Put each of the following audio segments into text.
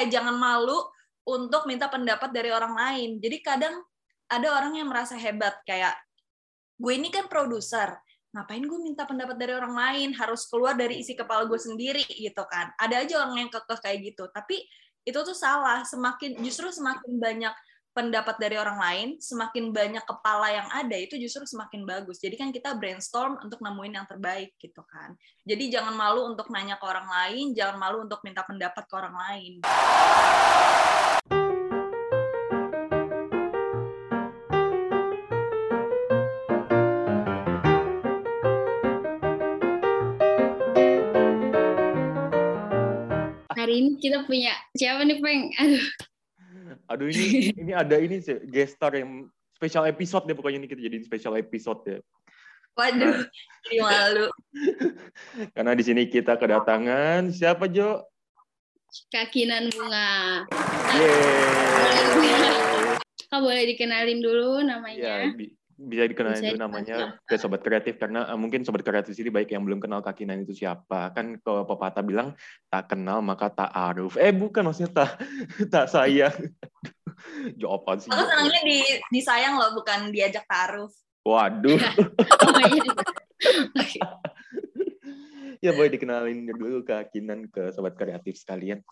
eh jangan malu untuk minta pendapat dari orang lain. Jadi kadang ada orang yang merasa hebat kayak gue ini kan produser, ngapain gue minta pendapat dari orang lain harus keluar dari isi kepala gue sendiri gitu kan. Ada aja orang yang kekeh kayak gitu. Tapi itu tuh salah. Semakin justru semakin banyak pendapat dari orang lain, semakin banyak kepala yang ada itu justru semakin bagus. Jadi kan kita brainstorm untuk nemuin yang terbaik gitu kan. Jadi jangan malu untuk nanya ke orang lain, jangan malu untuk minta pendapat ke orang lain. Hari ini kita punya siapa nih, Peng? Aduh. Aduh ini ini ada ini sih guest star yang special episode deh pokoknya ini kita jadiin special episode ya. Waduh, jadi malu. Karena di sini kita kedatangan siapa Jo? Kakinan bunga. Yeay. Kak boleh dikenalin dulu Ya, namanya. bi- bisa dikenalin Bisa dulu namanya ke sobat kreatif karena eh, mungkin sobat kreatif ini baik yang belum kenal kakinan itu siapa. Kan kalau pepatah bilang tak kenal maka tak aruf. Eh bukan maksudnya tak tak sayang. Jawaban sih Aku senangnya di disayang loh, bukan diajak taruh. waduh. Oh, iya. Ya boleh dikenalin dulu kakinan ke sobat kreatif sekalian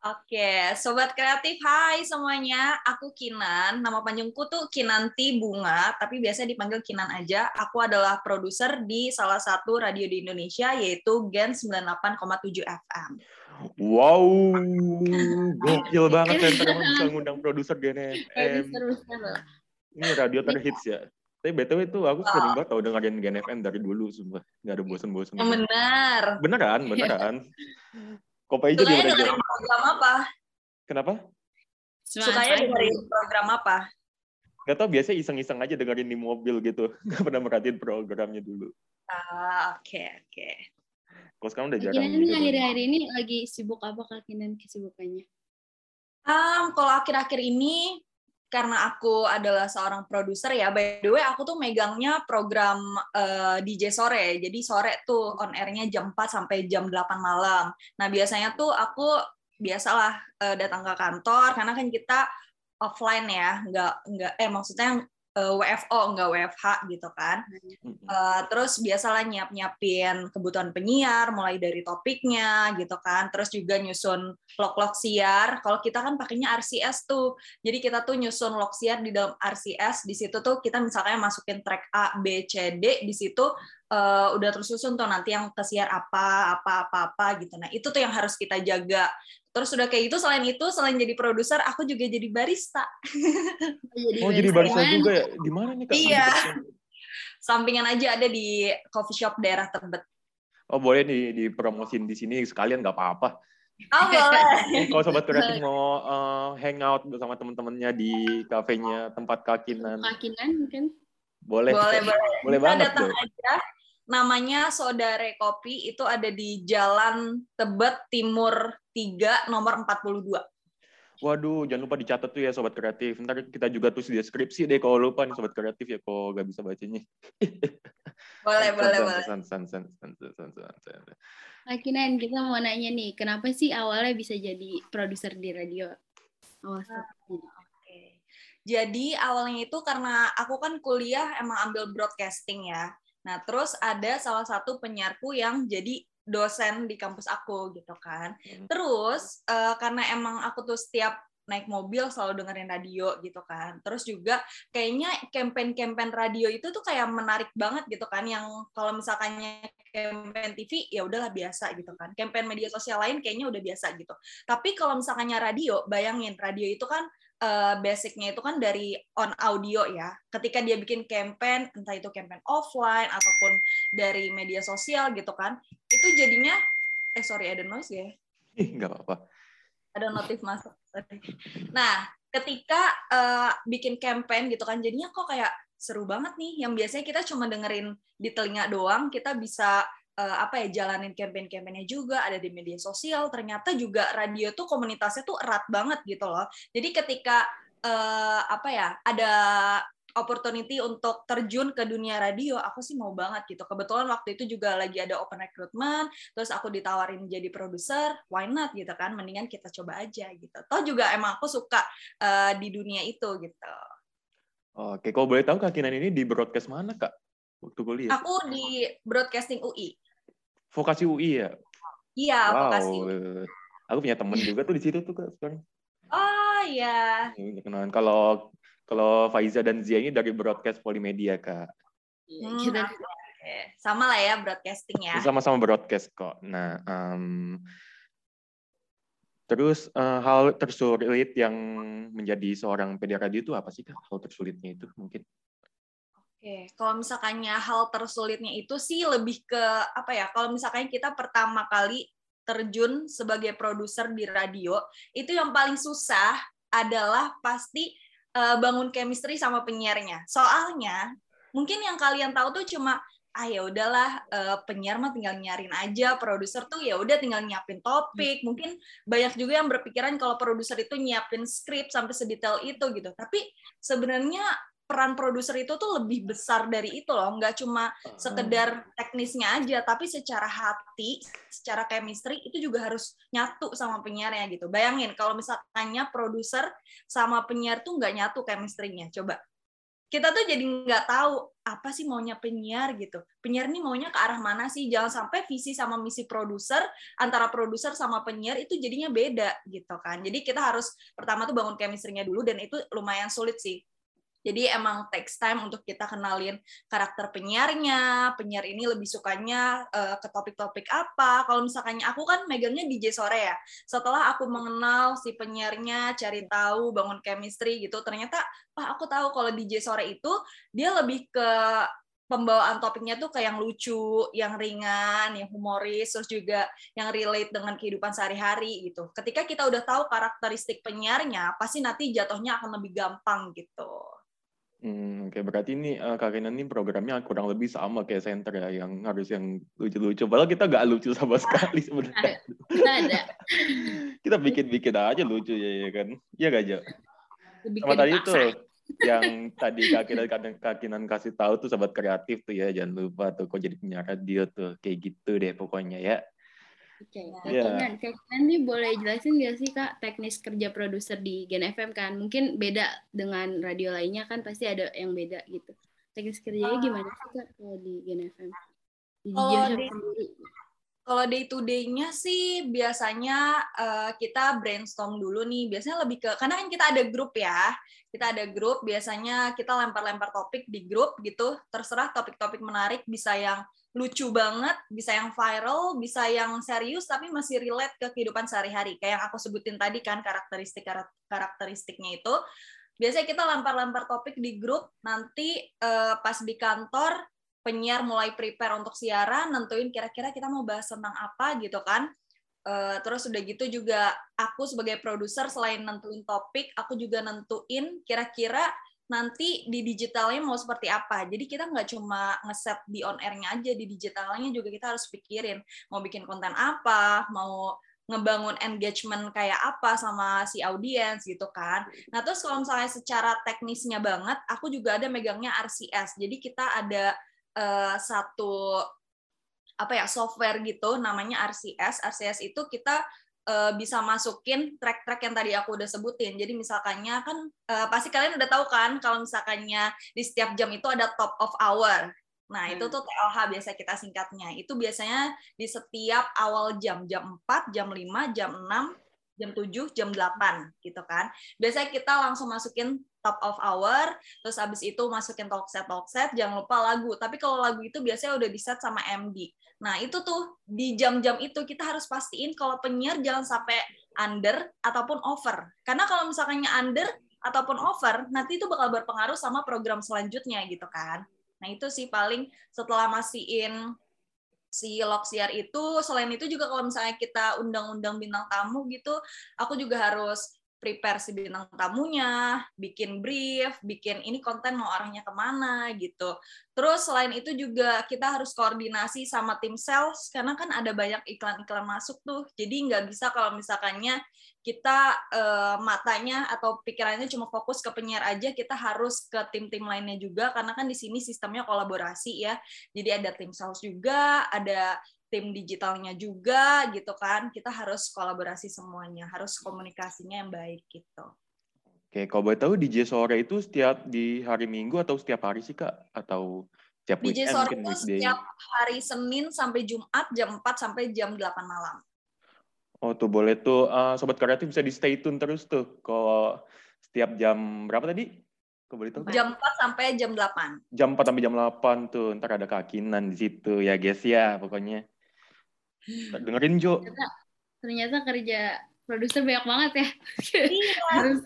Oke, sobat kreatif, hai semuanya. Aku Kinan. Nama panjangku tuh Kinanti Bunga, tapi biasa dipanggil Kinan aja. Aku adalah produser di salah satu radio di Indonesia, yaitu Gen 98,7 FM. Wow, gokil banget kan ternyata bisa ngundang produser GNFM. Produser-produser. Ini radio terhits ya. Tapi BTW itu aku sering banget tau dengerin GNFM dari dulu, sumpah. Nggak ada bosen-bosen. Benar. Beneran, beneran. Kopi aja Sukanya di dengerin program apa? Kenapa? Sukanya dengerin program apa? Gak tau, biasanya iseng-iseng aja dengerin di mobil gitu. Gak pernah merhatiin programnya dulu. Ah, oke, oke. Kalau sekarang udah jarang Kakinan ini gitu. akhir-akhir ini lagi sibuk apa Kakinan kesibukannya? Um, kalau akhir-akhir ini karena aku adalah seorang produser ya, by the way aku tuh megangnya program eh, DJ sore. Jadi sore tuh on air-nya jam 4 sampai jam 8 malam. Nah, biasanya tuh aku biasalah eh, datang ke kantor karena kan kita offline ya, nggak nggak eh maksudnya eh, WFO nggak WFH gitu kan. Eh, terus biasalah nyiap-nyiapin kebutuhan penyiar, mulai dari topiknya gitu kan, terus juga nyusun log-log siar. Kalau kita kan pakainya RCS tuh, jadi kita tuh nyusun log siar di dalam RCS. Di situ tuh kita misalnya masukin track A, B, C, D. Di situ eh, udah tersusun tuh nanti yang ke siar apa, apa, apa, apa gitu. Nah itu tuh yang harus kita jaga. Terus udah kayak gitu, selain itu, selain jadi produser, aku juga jadi barista. Oh, jadi barista Gimana? juga ya? Di mana nih, Kak? Iya. Sampingan aja ada di coffee shop daerah Tebet. Oh, boleh di dipromosin di sini sekalian nggak apa-apa. Oh, boleh. Kalau sobat kreatif mau eh, hangout bersama teman-temannya di kafenya tempat kakinan, Kakinan mungkin. boleh. Boleh, boleh. Boleh Kita banget, datang aja. Namanya Sodare Kopi, itu ada di Jalan Tebet Timur 3, nomor 42. Waduh, jangan lupa dicatat tuh ya sobat kreatif. Ntar kita juga tulis di deskripsi deh kalau lupa nih sobat kreatif ya kalau nggak bisa bacanya. Boleh, boleh, boleh. san, san, san, san, san, san, san, san. Kakinan kita mau nanya nih, kenapa sih awalnya bisa jadi produser di radio? Awal startnya. Oke. Jadi awalnya itu karena aku kan kuliah emang ambil broadcasting ya. Nah, terus ada salah satu penyiarku yang jadi dosen di kampus aku gitu kan. Hmm. Terus eh, karena emang aku tuh setiap naik mobil selalu dengerin radio gitu kan. Terus juga kayaknya campaign-campaign radio itu tuh kayak menarik banget gitu kan yang kalau misalkannya campaign TV ya udahlah biasa gitu kan. Campaign media sosial lain kayaknya udah biasa gitu. Tapi kalau misalkannya radio, bayangin radio itu kan eh, basicnya itu kan dari on audio ya. Ketika dia bikin campaign, entah itu campaign offline ataupun dari media sosial gitu kan, itu jadinya eh sorry ada noise ya nggak apa-apa. ada notif masuk. Nah, ketika eh, bikin campaign gitu kan, jadinya kok kayak seru banget nih. Yang biasanya kita cuma dengerin di telinga doang, kita bisa eh, apa ya jalanin campaign-campaignnya juga ada di media sosial. Ternyata juga radio tuh komunitasnya tuh erat banget gitu loh. Jadi ketika eh, apa ya ada opportunity untuk terjun ke dunia radio, aku sih mau banget gitu. Kebetulan waktu itu juga lagi ada open recruitment, terus aku ditawarin jadi produser, why not gitu kan? Mendingan kita coba aja gitu. Toh juga emang aku suka uh, di dunia itu gitu. Oke, kalau boleh tahu Kak ini di broadcast mana Kak? Waktu kuliah? Aku di broadcasting UI. Vokasi UI ya? Iya, wow. vokasi UI. Aku punya temen juga tuh di situ tuh Kak sekarang. Oh iya. Kenalan. Kalau kalau Faiza dan Zia ini dari broadcast Polimedia, Kak. Hmm, kita sama lah ya broadcasting ya. Sama-sama broadcast kok. Nah, um, terus uh, hal tersulit yang menjadi seorang PD radio itu apa sih kak? Hal tersulitnya itu mungkin? Oke, kalau misalkannya hal tersulitnya itu sih lebih ke apa ya? Kalau misalkan kita pertama kali terjun sebagai produser di radio, itu yang paling susah adalah pasti uh, bangun chemistry sama penyiarnya. Soalnya mungkin yang kalian tahu tuh cuma ah ya udahlah uh, penyiar mah tinggal nyarin aja, produser tuh ya udah tinggal nyiapin topik. Hmm. Mungkin banyak juga yang berpikiran kalau produser itu nyiapin skrip sampai sedetail itu gitu. Tapi sebenarnya peran produser itu tuh lebih besar dari itu loh. Nggak cuma sekedar teknisnya aja tapi secara hati secara chemistry itu juga harus nyatu sama penyiarnya gitu. Bayangin kalau misalnya produser sama penyiar tuh nggak nyatu chemistry-nya coba. Kita tuh jadi nggak tahu apa sih maunya penyiar gitu. Penyiar ini maunya ke arah mana sih? Jangan sampai visi sama misi produser antara produser sama penyiar itu jadinya beda gitu kan. Jadi kita harus pertama tuh bangun chemistry-nya dulu dan itu lumayan sulit sih jadi emang takes time untuk kita kenalin karakter penyiarnya, penyiar ini lebih sukanya uh, ke topik-topik apa. Kalau misalkannya aku kan megangnya DJ sore ya. Setelah aku mengenal si penyiarnya, cari tahu, bangun chemistry gitu, ternyata Pak aku tahu kalau DJ sore itu dia lebih ke pembawaan topiknya tuh kayak yang lucu, yang ringan, yang humoris, terus juga yang relate dengan kehidupan sehari-hari gitu. Ketika kita udah tahu karakteristik penyiarnya, pasti nanti jatuhnya akan lebih gampang gitu. Hmm, oke berarti ini uh, Kak ini programnya kurang lebih sama kayak center ya, yang harus yang lucu-lucu. Padahal kita nggak lucu sama sekali sebenarnya. ada. kita bikin-bikin aja lucu ya, ya kan? Iya gak Jo? Sama tadi itu yang tadi Kak Kinan, Kak Kinan kasih tahu tuh sahabat kreatif tuh ya, jangan lupa tuh kok jadi penyiar radio tuh kayak gitu deh pokoknya ya. Oke, okay. yeah. Kak Kinan nih boleh jelasin nggak sih Kak teknis kerja produser di Gen FM kan? Mungkin beda dengan radio lainnya kan pasti ada yang beda gitu. Teknis kerjanya uh, gimana sih Kak kalau di Gen FM? Di kalau di, kalau day to day-nya sih biasanya uh, kita brainstorm dulu nih. Biasanya lebih ke karena kan kita ada grup ya. Kita ada grup, biasanya kita lempar-lempar topik di grup gitu. Terserah topik-topik menarik bisa yang lucu banget, bisa yang viral, bisa yang serius tapi masih relate ke kehidupan sehari-hari. Kayak yang aku sebutin tadi kan karakteristik karakteristiknya itu. Biasanya kita lempar-lempar topik di grup, nanti uh, pas di kantor penyiar mulai prepare untuk siaran, nentuin kira-kira kita mau bahas tentang apa gitu kan. Uh, terus udah gitu juga aku sebagai produser selain nentuin topik, aku juga nentuin kira-kira nanti di digitalnya mau seperti apa. Jadi kita nggak cuma ngeset di on airnya aja, di digitalnya juga kita harus pikirin mau bikin konten apa, mau ngebangun engagement kayak apa sama si audiens gitu kan. Nah terus kalau misalnya secara teknisnya banget, aku juga ada megangnya RCS. Jadi kita ada uh, satu apa ya software gitu namanya RCS. RCS itu kita uh, bisa masukin track-track yang tadi aku udah sebutin. Jadi misalkannya kan uh, pasti kalian udah tahu kan kalau misalkannya di setiap jam itu ada top of hour. Nah, hmm. itu tuh TLH biasa kita singkatnya. Itu biasanya di setiap awal jam, jam 4, jam 5, jam 6, jam 7, jam 8 gitu kan. Biasanya kita langsung masukin top of hour, terus abis itu masukin talk set talk set, jangan lupa lagu. Tapi kalau lagu itu biasanya udah di set sama MD. Nah itu tuh di jam-jam itu kita harus pastiin kalau penyiar jangan sampai under ataupun over. Karena kalau misalkannya under ataupun over, nanti itu bakal berpengaruh sama program selanjutnya gitu kan. Nah itu sih paling setelah masihin si Loxiar itu, selain itu juga kalau misalnya kita undang-undang bintang tamu gitu, aku juga harus prepare si bintang tamunya, bikin brief, bikin ini konten mau arahnya ke mana gitu. Terus selain itu juga kita harus koordinasi sama tim sales karena kan ada banyak iklan-iklan masuk tuh. Jadi nggak bisa kalau misalkannya kita uh, matanya atau pikirannya cuma fokus ke penyiar aja, kita harus ke tim-tim lainnya juga karena kan di sini sistemnya kolaborasi ya. Jadi ada tim sales juga, ada tim digitalnya juga gitu kan kita harus kolaborasi semuanya harus komunikasinya yang baik gitu oke kalau boleh tahu DJ sore itu setiap di hari minggu atau setiap hari sih kak atau setiap DJ weekend, sore itu setiap hari Senin sampai Jumat jam 4 sampai jam 8 malam oh tuh boleh tuh uh, sobat kreatif bisa di stay tune terus tuh kalau setiap jam berapa tadi boleh tahu? Jam 4 sampai jam 8. Jam 4 sampai jam 8 tuh. Ntar ada kakinan di situ ya guys ya pokoknya. Dengerin Jo. Ternyata, ternyata kerja produser banyak banget ya. Iya. Harus.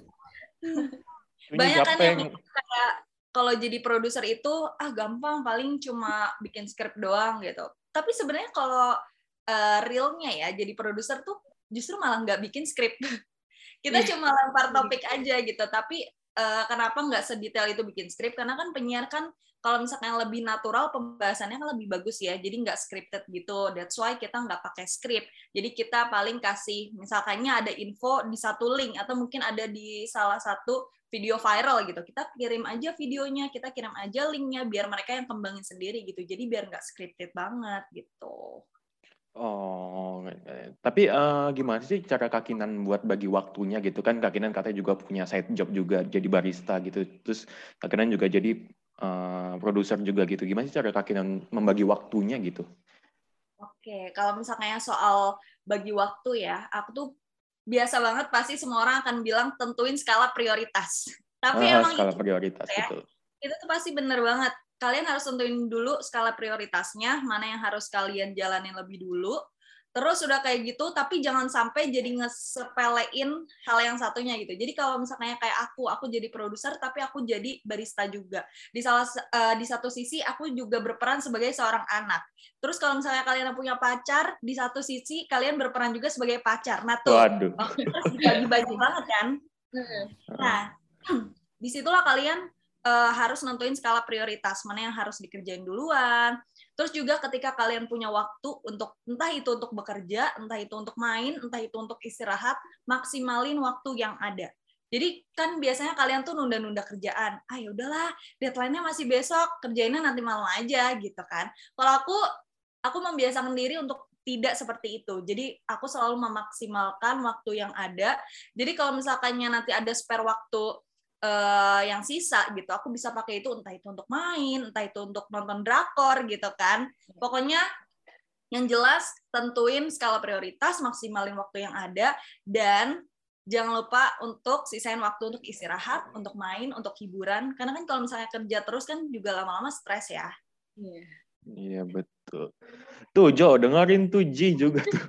banyak kan yang, yang kayak kalau jadi produser itu ah gampang paling cuma bikin script doang gitu. Tapi sebenarnya kalau uh, realnya ya jadi produser tuh justru malah nggak bikin script. Kita yeah. cuma lempar topik aja gitu. Tapi uh, kenapa nggak sedetail itu bikin script? Karena kan penyiar kan kalau misalnya lebih natural pembahasannya kan lebih bagus ya. Jadi nggak scripted gitu. That's why kita nggak pakai script. Jadi kita paling kasih misalkannya ada info di satu link atau mungkin ada di salah satu video viral gitu. Kita kirim aja videonya kita kirim aja linknya biar mereka yang kembangin sendiri gitu. Jadi biar nggak scripted banget gitu. Oh, tapi uh, gimana sih cara Kakinan buat bagi waktunya gitu? Kan? Kakinan katanya juga punya side job juga jadi barista gitu. Terus Kakinan juga jadi uh, produser juga gitu. Gimana sih cara Kakinan membagi waktunya gitu? Oke, kalau misalnya soal bagi waktu ya, aku tuh biasa banget pasti semua orang akan bilang tentuin skala prioritas. Tapi ah, emang skala itu, prioritas ya, itu. Itu tuh pasti bener banget kalian harus tentuin dulu skala prioritasnya, mana yang harus kalian jalanin lebih dulu. Terus sudah kayak gitu, tapi jangan sampai jadi ngesepelein hal yang satunya gitu. Jadi kalau misalnya kayak aku, aku jadi produser, tapi aku jadi barista juga. Di salah uh, di satu sisi aku juga berperan sebagai seorang anak. Terus kalau misalnya kalian punya pacar, di satu sisi kalian berperan juga sebagai pacar. Nah tuh, Waduh. dibagi-bagi banget kan. Nah, di situlah kalian uh, harus nentuin skala prioritas mana yang harus dikerjain duluan. Terus juga ketika kalian punya waktu untuk entah itu untuk bekerja, entah itu untuk main, entah itu untuk istirahat, maksimalin waktu yang ada. Jadi kan biasanya kalian tuh nunda-nunda kerjaan. Ah ya udahlah, deadline-nya masih besok, kerjainnya nanti malam aja gitu kan. Kalau aku aku membiasakan diri untuk tidak seperti itu. Jadi aku selalu memaksimalkan waktu yang ada. Jadi kalau misalkannya nanti ada spare waktu uh, yang sisa gitu. Aku bisa pakai itu entah itu untuk main entah itu untuk nonton drakor gitu kan. Pokoknya yang jelas tentuin skala prioritas maksimalin waktu yang ada dan jangan lupa untuk sisain waktu untuk istirahat untuk main untuk hiburan. Karena kan kalau misalnya kerja terus kan juga lama-lama stres ya. Iya. Iya betul. Tuh Jo dengerin tuh Ji juga tuh.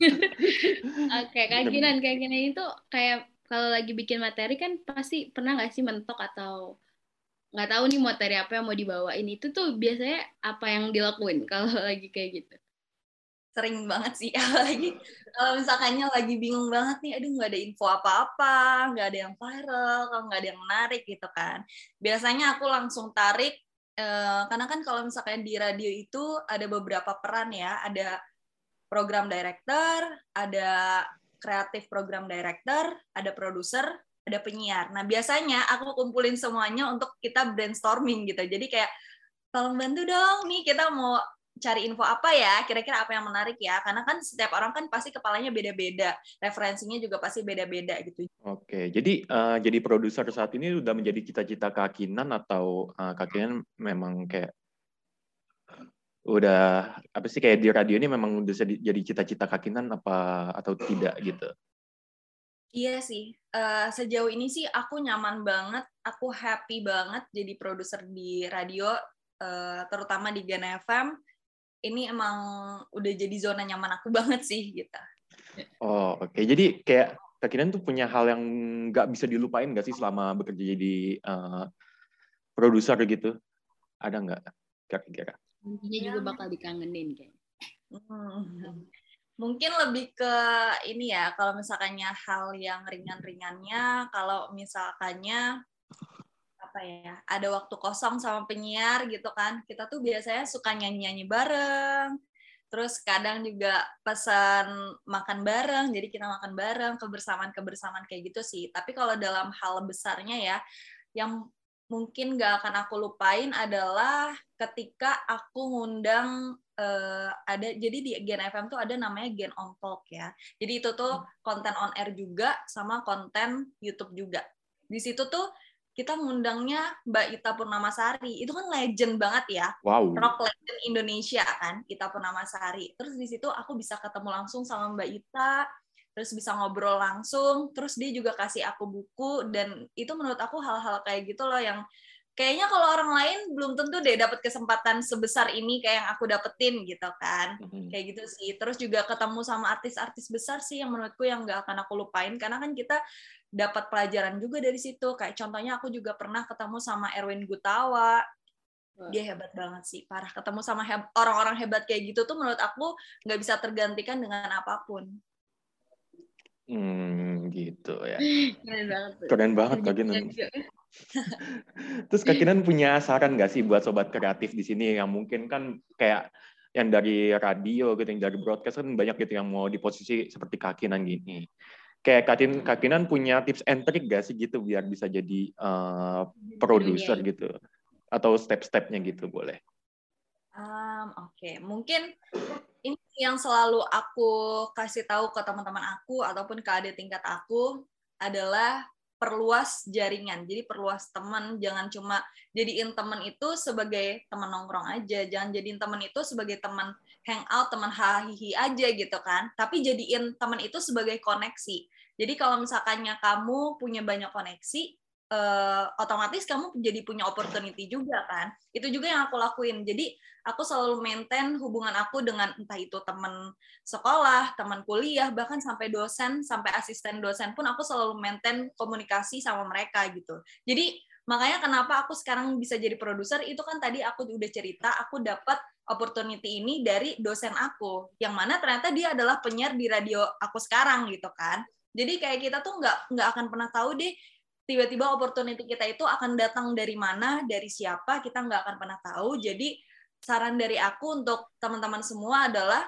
Oke kayak gini kayak gini itu kayak kalau lagi bikin materi kan pasti pernah nggak sih mentok atau nggak tahu nih materi apa yang mau dibawain? Itu tuh biasanya apa yang dilakuin kalau lagi kayak gitu? Sering banget sih lagi kalau misalkannya lagi bingung banget nih aduh nggak ada info apa-apa nggak ada yang viral kalau nggak ada yang menarik gitu kan. Biasanya aku langsung tarik eh, karena kan kalau misalkan di radio itu ada beberapa peran ya. Ada program director ada kreatif program director, ada produser, ada penyiar. Nah, biasanya aku kumpulin semuanya untuk kita brainstorming gitu. Jadi kayak tolong bantu dong nih kita mau cari info apa ya, kira-kira apa yang menarik ya. Karena kan setiap orang kan pasti kepalanya beda-beda, referensinya juga pasti beda-beda gitu. Oke, jadi uh, jadi produser saat ini sudah menjadi cita-cita kakinan atau uh, kakinan memang kayak udah apa sih kayak di radio ini memang udah jadi cita-cita kakinan apa atau tidak gitu? Iya sih, uh, sejauh ini sih aku nyaman banget, aku happy banget jadi produser di radio, uh, terutama di Gana FM. Ini emang udah jadi zona nyaman aku banget sih gitu. Oh oke, okay. jadi kayak kakinan tuh punya hal yang nggak bisa dilupain nggak sih selama bekerja jadi uh, produser gitu? Ada nggak kira-kira? Intinya juga bakal dikangenin kayak. Hmm. Mungkin lebih ke ini ya, kalau misalkannya hal yang ringan-ringannya, kalau misalkannya apa ya, ada waktu kosong sama penyiar gitu kan, kita tuh biasanya suka nyanyi-nyanyi bareng, terus kadang juga pesan makan bareng, jadi kita makan bareng, kebersamaan-kebersamaan kayak gitu sih. Tapi kalau dalam hal besarnya ya, yang mungkin gak akan aku lupain adalah ketika aku ngundang uh, ada jadi di Gen FM tuh ada namanya Gen On Talk ya. Jadi itu tuh hmm. konten on air juga sama konten YouTube juga. Di situ tuh kita ngundangnya Mbak Ita Purnamasari. Itu kan legend banget ya. Wow. Rock legend Indonesia kan, Ita Purnamasari. Terus di situ aku bisa ketemu langsung sama Mbak Ita, terus bisa ngobrol langsung terus dia juga kasih aku buku dan itu menurut aku hal-hal kayak gitu loh yang kayaknya kalau orang lain belum tentu deh dapat kesempatan sebesar ini kayak yang aku dapetin gitu kan. Mm-hmm. kayak gitu sih. Terus juga ketemu sama artis-artis besar sih yang menurutku yang gak akan aku lupain karena kan kita dapat pelajaran juga dari situ. Kayak contohnya aku juga pernah ketemu sama Erwin Gutawa. Dia hebat banget sih parah. Ketemu sama orang-orang hebat kayak gitu tuh menurut aku nggak bisa tergantikan dengan apa pun Hmm, gitu ya. Keren banget. Keren banget Kak Kinan. Terus Kak Kinan punya saran nggak sih buat sobat kreatif di sini yang mungkin kan kayak yang dari radio gitu, yang dari broadcast kan banyak gitu yang mau di posisi seperti Kak Kinan gini. Kayak Kakin, Kak Kinan punya tips and trick nggak sih gitu biar bisa jadi uh, produser gitu? Atau step-stepnya gitu boleh? Um, Oke, okay. mungkin ini yang selalu aku kasih tahu ke teman-teman aku ataupun ke adik tingkat aku adalah perluas jaringan. Jadi perluas teman, jangan cuma jadiin teman itu sebagai teman nongkrong aja, jangan jadiin teman itu sebagai teman hangout, teman hahihi aja gitu kan. Tapi jadiin teman itu sebagai koneksi. Jadi kalau misalkannya kamu punya banyak koneksi, uh, otomatis kamu jadi punya opportunity juga kan. Itu juga yang aku lakuin. Jadi aku selalu maintain hubungan aku dengan entah itu teman sekolah, teman kuliah, bahkan sampai dosen, sampai asisten dosen pun aku selalu maintain komunikasi sama mereka gitu. Jadi makanya kenapa aku sekarang bisa jadi produser itu kan tadi aku udah cerita aku dapat opportunity ini dari dosen aku yang mana ternyata dia adalah penyiar di radio aku sekarang gitu kan jadi kayak kita tuh nggak nggak akan pernah tahu deh tiba-tiba opportunity kita itu akan datang dari mana, dari siapa, kita nggak akan pernah tahu. Jadi saran dari aku untuk teman-teman semua adalah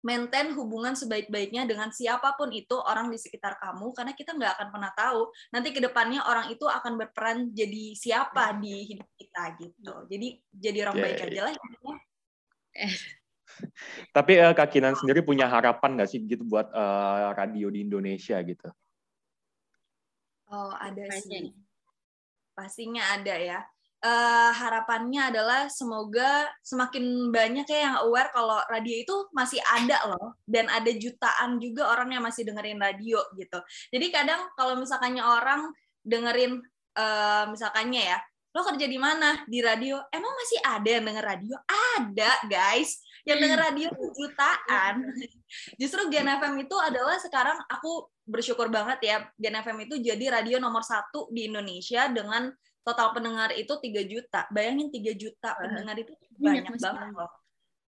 maintain hubungan sebaik-baiknya dengan siapa pun itu orang di sekitar kamu, karena kita nggak akan pernah tahu nanti ke depannya orang itu akan berperan jadi siapa di hidup kita gitu. Jadi jadi orang yeah. baik iya, aja lah. Eh. Tapi uh, Kak Kinan sendiri punya harapan nggak sih gitu buat uh, radio di Indonesia gitu? Oh, ada sih. Pastinya ada ya. Uh, harapannya adalah semoga semakin banyak ya yang aware kalau radio itu masih ada loh dan ada jutaan juga orang yang masih dengerin radio gitu. Jadi kadang kalau misalkannya orang dengerin uh, misalkannya ya, lo kerja di mana? Di radio. Emang masih ada yang denger radio? Ada, guys. Yang denger radio jutaan. Justru Gen FM itu adalah sekarang aku bersyukur banget ya Gen FM itu jadi radio nomor satu di Indonesia dengan total pendengar itu 3 juta. Bayangin 3 juta pendengar itu banyak, banget loh.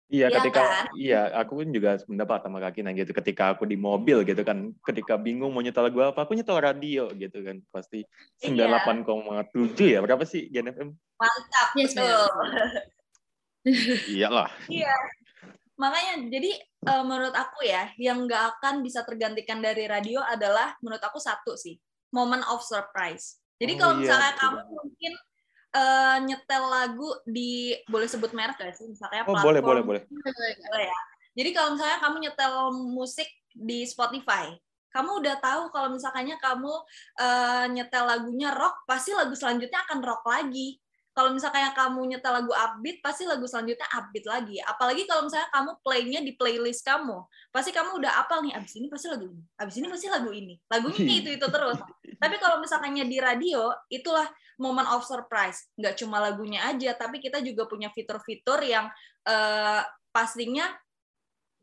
Iya, ya ketika kan? iya aku pun juga mendapat sama kaki gitu. Ketika aku di mobil gitu kan, ketika bingung mau nyetel lagu apa, aku nyetel radio gitu kan. Pasti 98,7 iya. ya. Berapa sih Gen FM? Mantap, yes, betul. Iyalah. Iya. Makanya jadi uh, menurut aku ya, yang nggak akan bisa tergantikan dari radio adalah menurut aku satu sih, moment of surprise. Jadi oh, kalau iya, misalnya kamu mungkin uh, nyetel lagu di boleh sebut merek gak sih? Misalnya oh, platform. boleh, boleh, boleh. Boleh ya. Jadi kalau misalnya kamu nyetel musik di Spotify, kamu udah tahu kalau misalnya kamu uh, nyetel lagunya rock, pasti lagu selanjutnya akan rock lagi kalau misalnya kamu nyetel lagu upbeat, pasti lagu selanjutnya upbeat lagi. Apalagi kalau misalnya kamu playnya di playlist kamu, pasti kamu udah apal nih, abis ini pasti lagu ini, abis ini pasti lagu ini. Lagunya itu itu terus. Tapi kalau misalnya di radio, itulah moment of surprise. Nggak cuma lagunya aja, tapi kita juga punya fitur-fitur yang uh, pastinya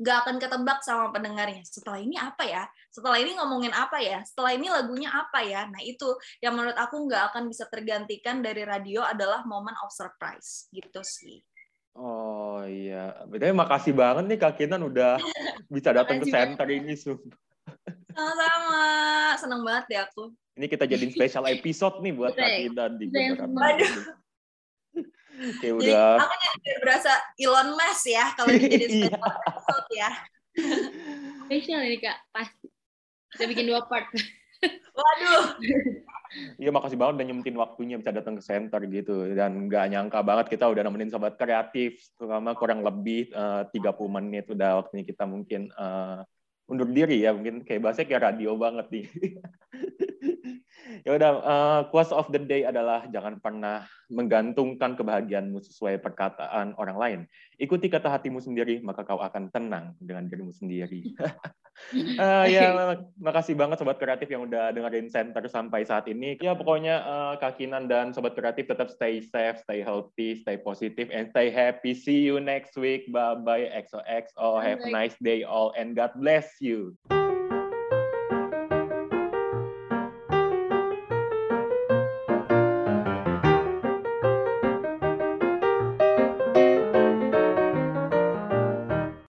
nggak akan ketebak sama pendengarnya. Setelah ini apa ya? Setelah ini ngomongin apa ya? Setelah ini lagunya apa ya? Nah itu yang menurut aku nggak akan bisa tergantikan dari radio adalah moment of surprise gitu sih. Oh iya, betulnya makasih banget nih Kak Kinan udah bisa datang ke center ini, Sama-sama, seneng banget ya aku. Ini kita jadiin special episode nih buat Kak Kinan di. Waduh. Oke, udah. Jadi, aku jadi berasa Elon Musk ya kalau jadi iya. special episode ya. Special ini Kak, pasti. Kita bikin dua part. Waduh. Iya makasih banget udah nyempetin waktunya bisa datang ke center gitu dan nggak nyangka banget kita udah nemenin sobat kreatif terutama kurang lebih uh, 30 menit udah waktunya kita mungkin uh, undur diri ya mungkin kayak bahasa kayak radio banget nih. ya udah uh, quote of the day adalah jangan pernah menggantungkan kebahagiaanmu sesuai perkataan orang lain. Ikuti kata hatimu sendiri maka kau akan tenang dengan dirimu sendiri. uh, ya makasih banget sobat kreatif yang udah dengerin center sampai saat ini. Ya pokoknya uh, Kakinan dan sobat kreatif tetap stay safe, stay healthy, stay positive and stay happy. See you next week. Bye bye XOXO. Have a nice day all and God bless you.